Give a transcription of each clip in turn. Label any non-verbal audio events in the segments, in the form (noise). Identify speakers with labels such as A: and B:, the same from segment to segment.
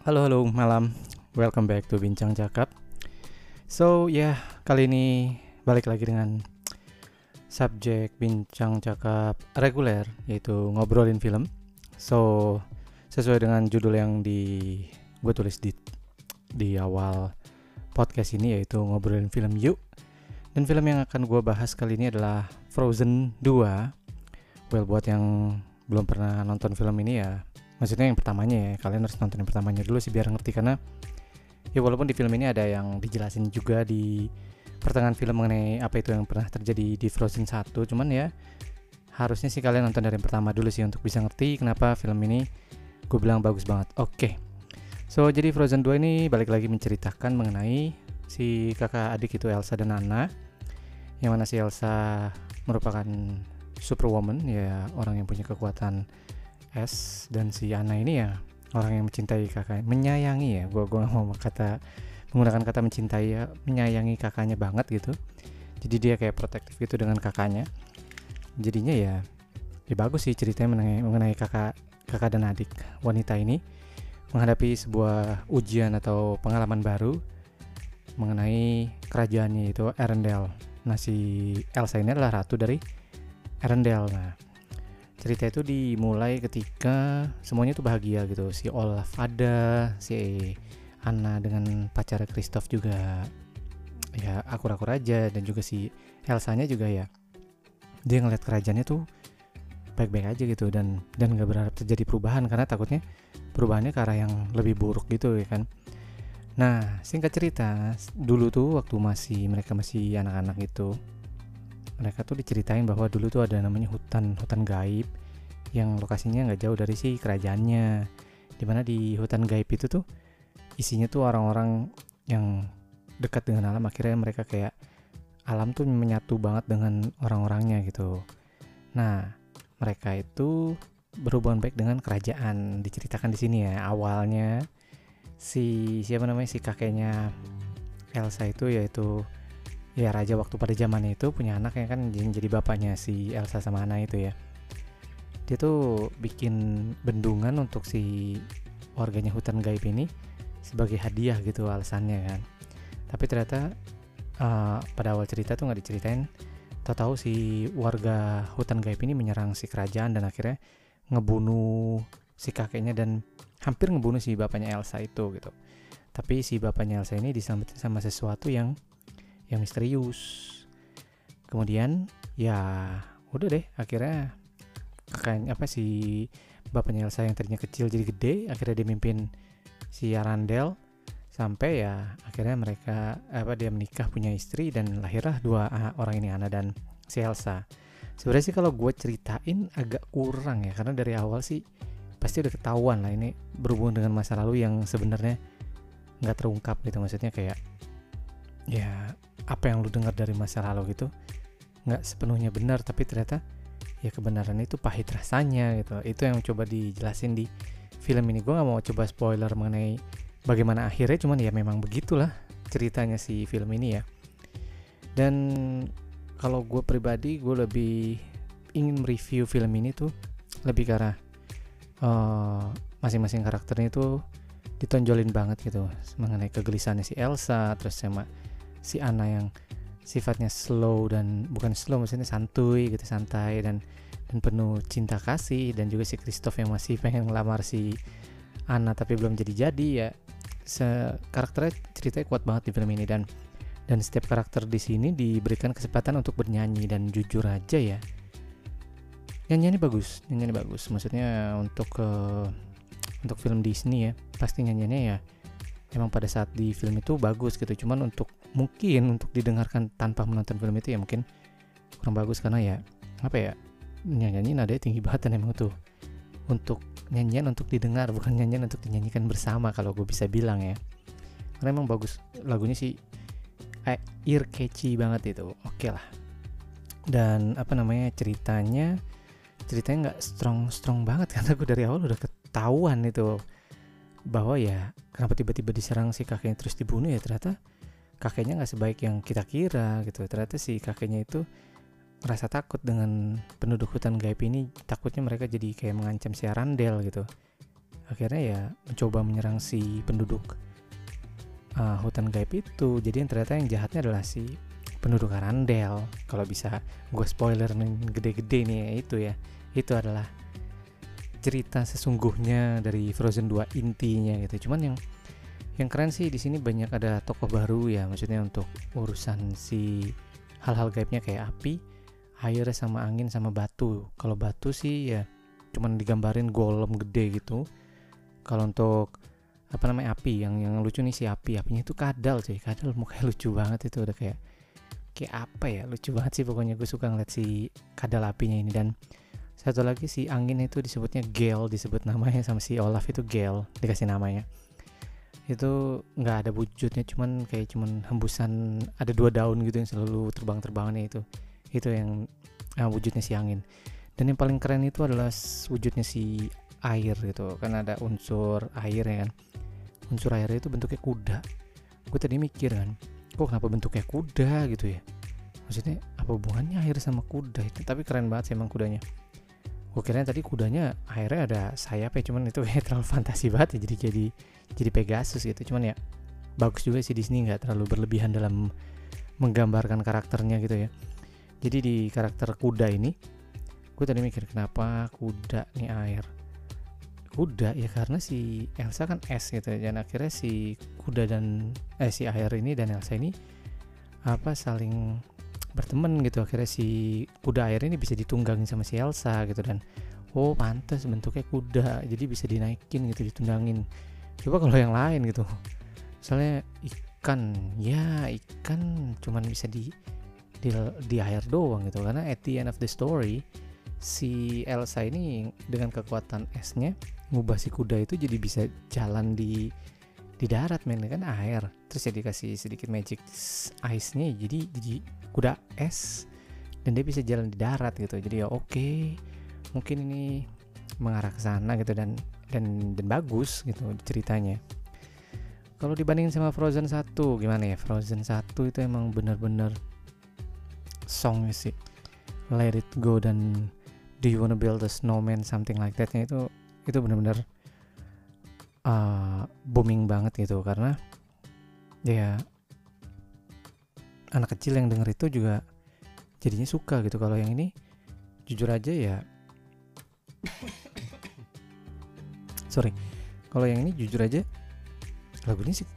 A: Halo halo malam, welcome back to Bincang Cakap. So ya yeah, kali ini balik lagi dengan subjek Bincang Cakap reguler yaitu ngobrolin film. So sesuai dengan judul yang di gue tulis di di awal podcast ini yaitu ngobrolin film yuk. Dan film yang akan gue bahas kali ini adalah Frozen 2. Well buat yang belum pernah nonton film ini ya maksudnya yang pertamanya ya kalian harus nonton yang pertamanya dulu sih biar ngerti karena ya walaupun di film ini ada yang dijelasin juga di pertengahan film mengenai apa itu yang pernah terjadi di Frozen 1 cuman ya harusnya sih kalian nonton dari yang pertama dulu sih untuk bisa ngerti kenapa film ini gue bilang bagus banget oke okay. so jadi Frozen 2 ini balik lagi menceritakan mengenai si kakak adik itu Elsa dan Anna yang mana si Elsa merupakan superwoman ya orang yang punya kekuatan S dan si Ana ini ya orang yang mencintai kakaknya menyayangi ya. Gue gue mau kata menggunakan kata mencintai ya menyayangi kakaknya banget gitu. Jadi dia kayak protektif gitu dengan kakaknya. Jadinya ya ya bagus sih ceritanya mengenai, mengenai kakak kakak dan adik wanita ini. Menghadapi sebuah ujian atau pengalaman baru mengenai kerajaannya itu Arendelle. Nah si Elsa ini adalah ratu dari Arendelle. Nah cerita itu dimulai ketika semuanya tuh bahagia gitu. Si Olaf ada si Anna dengan pacar Christoph juga ya akur-akur aja. Dan juga si Elsa-nya juga ya dia ngeliat kerajaannya tuh baik-baik aja gitu dan dan nggak berharap terjadi perubahan. Karena takutnya perubahannya ke arah yang lebih buruk gitu ya kan. Nah singkat cerita dulu tuh waktu masih mereka masih anak-anak gitu mereka tuh diceritain bahwa dulu tuh ada namanya hutan hutan gaib yang lokasinya nggak jauh dari si kerajaannya. Di mana di hutan gaib itu tuh isinya tuh orang-orang yang dekat dengan alam. Akhirnya mereka kayak alam tuh menyatu banget dengan orang-orangnya gitu. Nah mereka itu berhubungan baik dengan kerajaan. Diceritakan di sini ya awalnya si siapa namanya si kakeknya Elsa itu yaitu ya raja waktu pada zaman itu punya anak yang kan jadi bapaknya si Elsa sama Anna itu ya. Dia tuh bikin bendungan untuk si warganya hutan gaib ini sebagai hadiah gitu alasannya kan. Tapi ternyata uh, pada awal cerita tuh nggak diceritain. Tahu-tahu si warga hutan gaib ini menyerang si kerajaan dan akhirnya ngebunuh si kakeknya dan hampir ngebunuh si bapaknya Elsa itu gitu. Tapi si bapaknya Elsa ini diselamatin sama sesuatu yang yang misterius. Kemudian ya udah deh akhirnya kakaknya apa si bapaknya Elsa yang tadinya kecil jadi gede akhirnya dia mimpin si Arandel. Sampai ya akhirnya mereka apa dia menikah punya istri dan lahirlah dua uh, orang ini Ana dan si Elsa. Sebenarnya sih kalau gue ceritain agak kurang ya karena dari awal sih pasti udah ketahuan lah ini berhubungan dengan masa lalu yang sebenarnya nggak terungkap gitu. Maksudnya kayak ya apa yang lu dengar dari masa lalu gitu nggak sepenuhnya benar tapi ternyata ya kebenaran itu pahit rasanya gitu. Itu yang coba dijelasin di film ini. Gue nggak mau coba spoiler mengenai bagaimana akhirnya cuman ya memang begitulah ceritanya si film ini ya. Dan kalau gue pribadi gue lebih ingin mereview film ini tuh lebih karena uh, masing-masing karakternya itu ditonjolin banget gitu. Mengenai kegelisahannya si Elsa terus sama si Anna yang sifatnya slow dan bukan slow maksudnya santuy gitu santai dan dan penuh cinta kasih. Dan juga si Christoph yang masih (laughs) pengen ngelamar si Anna tapi belum jadi-jadi ya se karakternya ceritanya kuat banget di film ini. Dan dan setiap karakter di sini diberikan kesempatan untuk bernyanyi dan jujur aja ya. Nyanyiannya bagus nyanyiannya bagus. Maksudnya untuk uh, untuk film Disney ya pasti nyanyiannya ya emang pada saat di film itu bagus gitu. Cuman untuk mungkin untuk didengarkan tanpa menonton film itu ya mungkin kurang bagus karena ya apa ya nyanyi nadanya tinggi banget dan emang tuh untuk nyanyian untuk didengar bukan nyanyian untuk dinyanyikan bersama kalau gue bisa bilang ya. Karena emang bagus lagunya sih eh, ear catchy banget itu oke okay lah. Dan apa namanya ceritanya ceritanya nggak strong strong banget (laughs) karena gue dari awal udah ketahuan itu bahwa ya kenapa tiba-tiba diserang si kakeknya terus dibunuh ya ternyata kakeknya nggak sebaik yang kita kira gitu. Ternyata si kakeknya itu merasa takut dengan penduduk hutan gaib ini takutnya mereka jadi kayak mengancam si Arandel gitu. Akhirnya ya mencoba menyerang si penduduk uh, hutan gaib itu. Jadi yang ternyata yang jahatnya adalah si penduduk Arandel. Kalau bisa gue spoiler gede-gede nih ya, itu ya. Itu adalah cerita sesungguhnya dari Frozen 2 intinya gitu. Cuman yang yang keren sih di sini banyak ada tokoh baru ya maksudnya untuk urusan si hal-hal gaibnya kayak api air sama angin sama batu. Kalau batu sih ya cuman digambarin golem gede gitu. Kalau untuk apa namanya api yang yang lucu nih si api. Apinya itu kadal sih kadal mukanya lucu banget itu udah kayak kayak apa ya lucu banget sih pokoknya. Gue suka ngeliat si kadal apinya ini. Dan satu lagi si angin itu disebutnya Gale disebut namanya (laughs) sama si Olaf itu Gale dikasih namanya. Itu nggak ada wujudnya cuman kayak cuman hembusan ada dua daun gitu yang selalu terbang-terbangannya itu. Itu yang uh, wujudnya si angin. Dan yang paling keren itu adalah wujudnya si air gitu. Kan ada unsur air ya kan? Unsur airnya itu bentuknya kuda. Gue tadi mikir kan kok kenapa bentuknya kuda gitu ya? Maksudnya apa hubungannya air sama kuda itu? Tapi keren banget sih emang kudanya gue kira tadi kudanya akhirnya ada sayapnya cuman itu (laughs) kayak terlalu fantasi banget ya jadi jadi jadi Pegasus gitu cuman ya bagus juga sih Disney nggak terlalu berlebihan dalam menggambarkan karakternya gitu ya jadi di karakter kuda ini gue tadi mikir kenapa kuda nih air kuda ya karena si Elsa kan es gitu ya. dan akhirnya si kuda dan eh si air ini dan Elsa ini apa saling berteman gitu akhirnya si kuda air ini bisa ditunggangin sama si Elsa gitu dan oh pantas bentuknya kuda jadi bisa dinaikin gitu ditundangin coba kalau yang lain gitu misalnya ikan ya ikan cuman bisa di di, di air doang gitu karena at the end of the story si Elsa ini dengan kekuatan esnya ngubah si kuda itu jadi bisa jalan di di darat men kan air terus ya dikasih sedikit magic ice-nya jadi jadi kuda es dan dia bisa jalan di darat gitu. Jadi ya oke okay, mungkin ini mengarah ke sana gitu dan dan dan bagus gitu ceritanya. Kalau dibandingin sama Frozen 1 gimana ya? Frozen 1 itu emang bener-bener song sih. Let It Go dan Do You Wanna Build a Snowman something like that itu itu bener-bener uh, booming banget gitu. Karena ya anak kecil yang denger itu juga jadinya suka gitu. Kalau yang ini jujur aja ya. Sorry. Kalau yang ini jujur aja lagu ini sih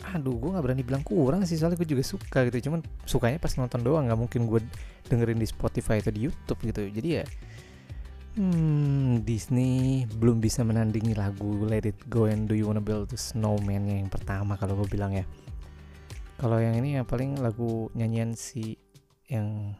A: aduh gue nggak berani bilang kurang sih soalnya gue juga suka gitu. Cuman sukanya pas nonton doang nggak mungkin gue dengerin di Spotify atau di YouTube gitu. Jadi ya Hmm, Disney belum bisa menandingi lagu Let It Go and Do You Wanna Build a Snowman yang pertama kalau gue bilang ya. Kalau yang ini ya paling lagu nyanyian si yang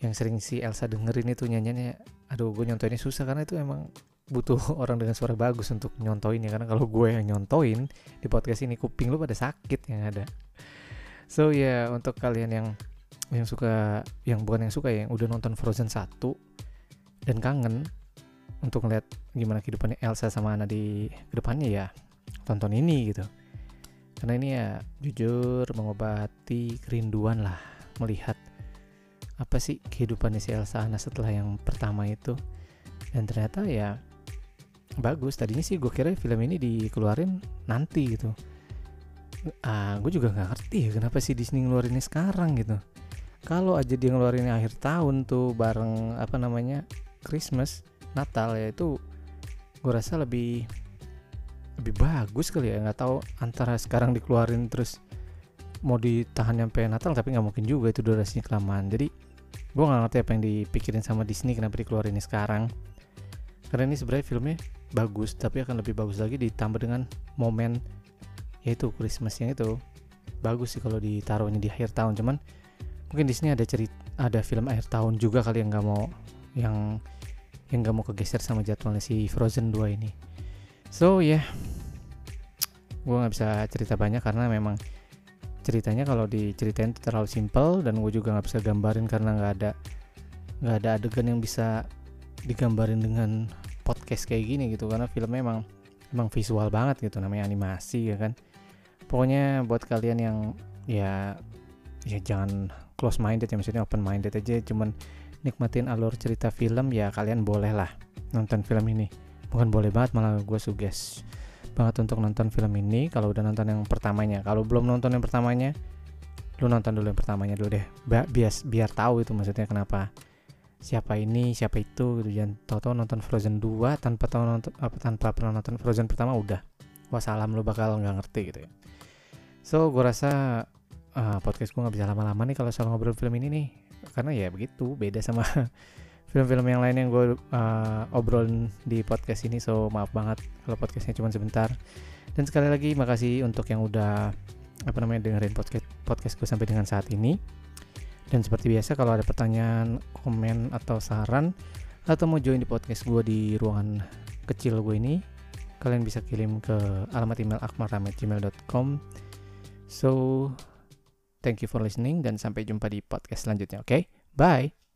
A: yang sering si Elsa dengerin itu nyanyiannya aduh gue nyontoinnya susah karena itu emang butuh (laughs) orang dengan suara bagus untuk nyontoin ya karena kalau gue yang nyontoin di podcast ini kuping lu pada sakit yang ada. So ya yeah, untuk kalian yang yang suka yang bukan yang suka ya yang udah nonton Frozen 1 dan kangen untuk ngeliat gimana kehidupannya Elsa sama Anna di ke depannya ya tonton ini gitu karena ini ya jujur mengobati kerinduan lah melihat apa sih kehidupannya si Elsa Anna setelah yang pertama itu. Dan ternyata ya bagus. Tadinya sih gue kira film ini dikeluarin nanti gitu. Ah gue juga nggak ngerti ya kenapa sih Disney ngeluarinnya sekarang gitu. Kalau aja dia ngeluarinnya akhir tahun tuh bareng apa namanya Christmas Natal ya itu gue rasa lebih lebih bagus kali ya. Nggak tahu antara sekarang dikeluarin terus mau ditahan sampai Natal tapi nggak mungkin juga itu durasinya kelamaan. Jadi gue nggak ngerti apa yang dipikirin sama Disney kenapa dikeluarin ini sekarang. Karena ini sebenarnya filmnya bagus tapi akan lebih bagus lagi ditambah dengan momen yaitu Christmasnya itu. Bagus sih kalau ditaruh ini di akhir tahun cuman mungkin Disney ada cerita ada film akhir tahun juga kali yang nggak mau yang yang gak mau kegeser sama jadwalnya si Frozen 2 ini so ya. Yeah. gue nggak bisa cerita banyak karena memang ceritanya kalau diceritain terlalu simple dan gue juga nggak bisa gambarin karena nggak ada nggak ada adegan yang bisa digambarin dengan podcast kayak gini gitu. Karena filmnya emang emang visual banget gitu namanya animasi ya kan. Pokoknya buat kalian yang ya ya jangan close minded ya maksudnya open minded aja. Cuman nikmatin alur cerita film ya kalian boleh lah nonton film ini bukan boleh banget malah gue suges banget untuk nonton film ini. Kalau udah nonton yang pertamanya kalau belum nonton yang pertamanya lu nonton dulu yang pertamanya dulu deh. Biar biar tahu itu maksudnya kenapa. Siapa ini siapa itu gitu. Jangan tahu-tahu nonton Frozen 2 tanpa tahu nonton apa tanpa pernah nonton Frozen pertama udah. Wassalam lu bakal nggak ngerti gitu ya. So gue rasa uh, podcast gue nggak bisa lama-lama nih kalau soal ngobrol film ini nih. Karena ya begitu beda sama film-film yang lain yang gue uh, obrol di podcast ini so maaf banget kalau podcastnya cuma sebentar. Dan sekali lagi makasih untuk yang udah apa namanya dengerin podcast podcast gue sampai dengan saat ini. Dan seperti biasa kalau ada pertanyaan komen atau saran atau mau join di podcast gue di ruangan kecil gue ini kalian bisa kirim ke alamat email akmarramet.gmail.com so thank you for listening dan sampai jumpa di podcast selanjutnya oke? Okay? bye